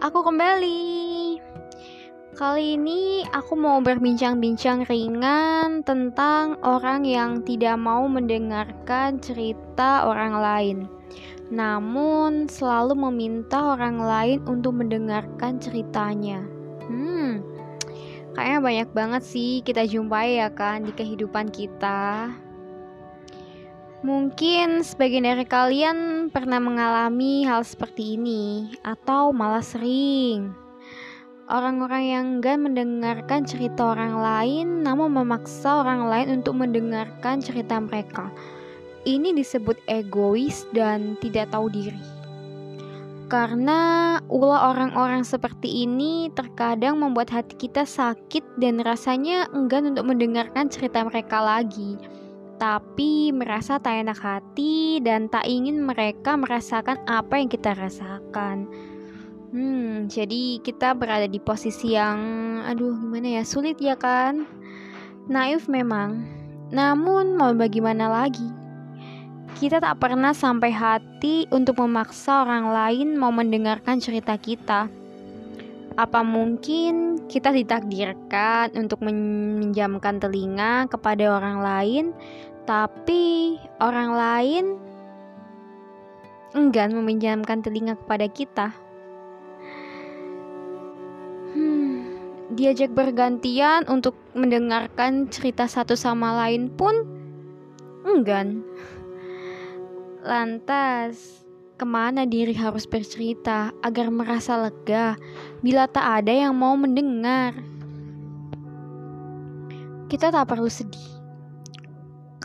aku kembali. Kali ini aku mau berbincang-bincang ringan tentang orang yang tidak mau mendengarkan cerita orang lain, namun selalu meminta orang lain untuk mendengarkan ceritanya. Hmm, kayaknya banyak banget sih kita jumpai ya kan di kehidupan kita. Mungkin sebagian dari kalian pernah mengalami hal seperti ini, atau malah sering. Orang-orang yang enggan mendengarkan cerita orang lain, namun memaksa orang lain untuk mendengarkan cerita mereka. Ini disebut egois dan tidak tahu diri. Karena ulah orang-orang seperti ini terkadang membuat hati kita sakit dan rasanya enggan untuk mendengarkan cerita mereka lagi tapi merasa tak enak hati dan tak ingin mereka merasakan apa yang kita rasakan. Hmm, jadi kita berada di posisi yang, aduh, gimana ya, sulit ya kan? Naif memang, namun mau bagaimana lagi? Kita tak pernah sampai hati untuk memaksa orang lain mau mendengarkan cerita kita. Apa mungkin kita ditakdirkan untuk menjamkan telinga kepada orang lain tapi orang lain enggan meminjamkan telinga kepada kita. Hmm, diajak bergantian untuk mendengarkan cerita satu sama lain pun enggan. Lantas, ke mana diri harus bercerita agar merasa lega bila tak ada yang mau mendengar? Kita tak perlu sedih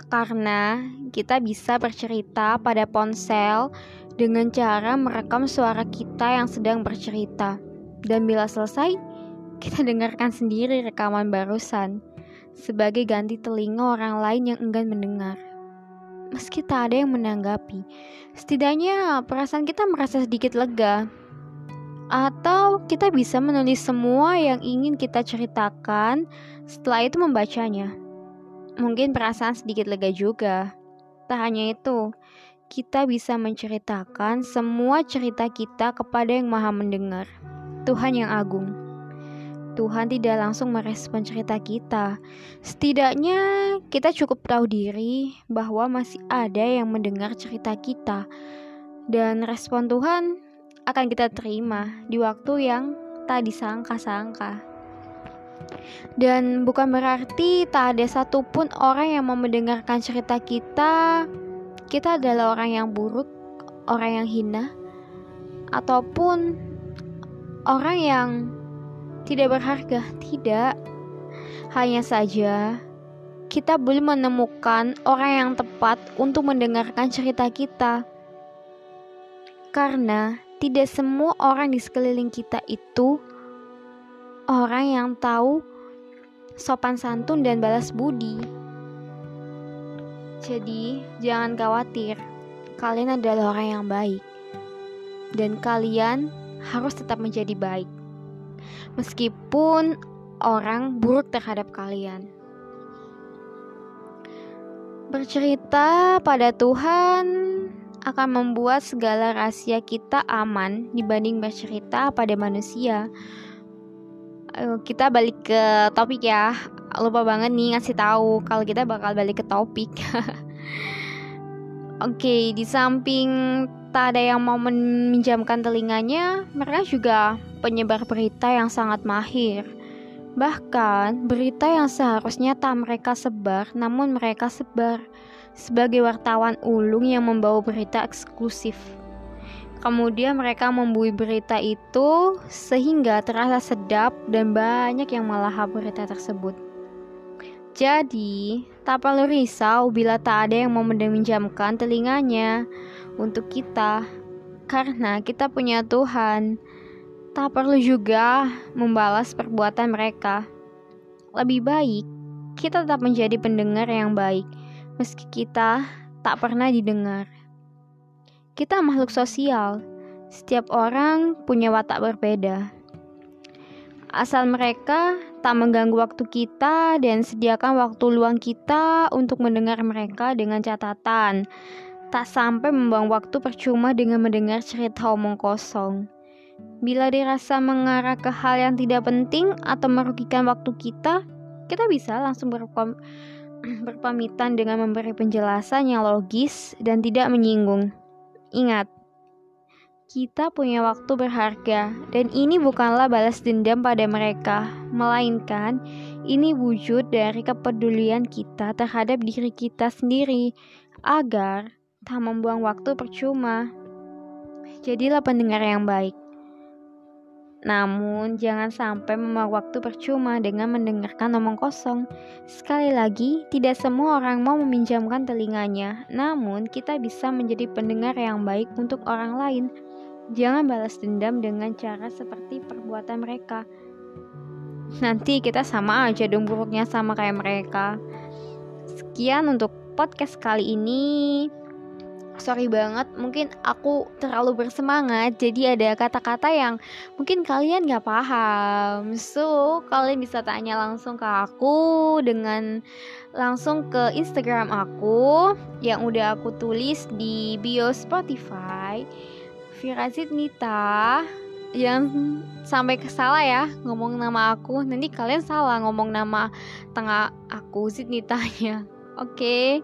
karena kita bisa bercerita pada ponsel dengan cara merekam suara kita yang sedang bercerita. Dan bila selesai, kita dengarkan sendiri rekaman barusan sebagai ganti telinga orang lain yang enggan mendengar. Meski tak ada yang menanggapi, setidaknya perasaan kita merasa sedikit lega. Atau kita bisa menulis semua yang ingin kita ceritakan setelah itu membacanya. Mungkin perasaan sedikit lega juga. Tak hanya itu, kita bisa menceritakan semua cerita kita kepada yang Maha Mendengar, Tuhan yang Agung. Tuhan tidak langsung merespon cerita kita. Setidaknya kita cukup tahu diri bahwa masih ada yang mendengar cerita kita. Dan respon Tuhan akan kita terima di waktu yang tak disangka-sangka. Dan bukan berarti tak ada satupun orang yang mau mendengarkan cerita kita. Kita adalah orang yang buruk, orang yang hina, ataupun orang yang tidak berharga. Tidak, hanya saja kita belum menemukan orang yang tepat untuk mendengarkan cerita kita, karena tidak semua orang di sekeliling kita itu orang yang tahu sopan santun dan balas budi. Jadi, jangan khawatir, kalian adalah orang yang baik, dan kalian harus tetap menjadi baik, meskipun orang buruk terhadap kalian. Bercerita pada Tuhan akan membuat segala rahasia kita aman dibanding bercerita pada manusia kita balik ke topik ya. Lupa banget nih ngasih tahu kalau kita bakal balik ke topik. Oke, okay, di samping tak ada yang mau meminjamkan telinganya, mereka juga penyebar berita yang sangat mahir. Bahkan, berita yang seharusnya tak mereka sebar, namun mereka sebar sebagai wartawan ulung yang membawa berita eksklusif. Kemudian mereka membui berita itu sehingga terasa sedap dan banyak yang melahap berita tersebut. Jadi, tak perlu risau bila tak ada yang mau meminjamkan telinganya untuk kita, karena kita punya Tuhan. Tak perlu juga membalas perbuatan mereka. Lebih baik kita tetap menjadi pendengar yang baik, meski kita tak pernah didengar. Kita makhluk sosial. Setiap orang punya watak berbeda. Asal mereka tak mengganggu waktu kita dan sediakan waktu luang kita untuk mendengar mereka dengan catatan. Tak sampai membuang waktu percuma dengan mendengar cerita omong kosong. Bila dirasa mengarah ke hal yang tidak penting atau merugikan waktu kita, kita bisa langsung berpam berpamitan dengan memberi penjelasan yang logis dan tidak menyinggung. Ingat, kita punya waktu berharga, dan ini bukanlah balas dendam pada mereka, melainkan ini wujud dari kepedulian kita terhadap diri kita sendiri, agar tak membuang waktu percuma. Jadilah pendengar yang baik. Namun, jangan sampai membuang waktu percuma dengan mendengarkan omong kosong. Sekali lagi, tidak semua orang mau meminjamkan telinganya, namun kita bisa menjadi pendengar yang baik untuk orang lain. Jangan balas dendam dengan cara seperti perbuatan mereka. Nanti kita sama aja dong buruknya sama kayak mereka. Sekian untuk podcast kali ini. Sorry banget, mungkin aku terlalu bersemangat, jadi ada kata-kata yang mungkin kalian gak paham. So, kalian bisa tanya langsung ke aku dengan langsung ke Instagram aku yang udah aku tulis di bio Spotify. Firazit Nita. Yang sampai ke salah ya ngomong nama aku. Nanti kalian salah ngomong nama tengah aku Zidnitanya oke. Okay?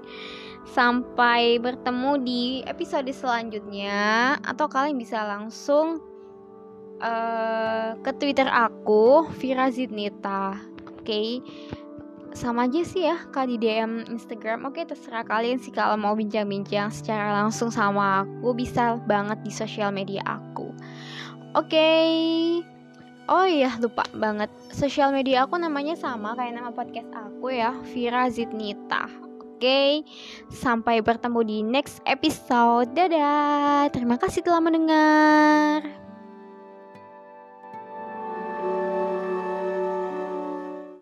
sampai bertemu di episode selanjutnya. Atau kalian bisa langsung uh, ke Twitter aku Vira Zidnita oke. okay? Sama aja sih ya kak di DM Instagram. Oke terserah kalian sih kalau mau bincang-bincang secara langsung sama aku bisa banget di sosial media aku. Oke. Oh iya lupa banget. Sosial media aku namanya sama kayak nama podcast aku ya Vira Zidnita oke. Sampai bertemu di next episode. Dadah. Terima kasih telah mendengar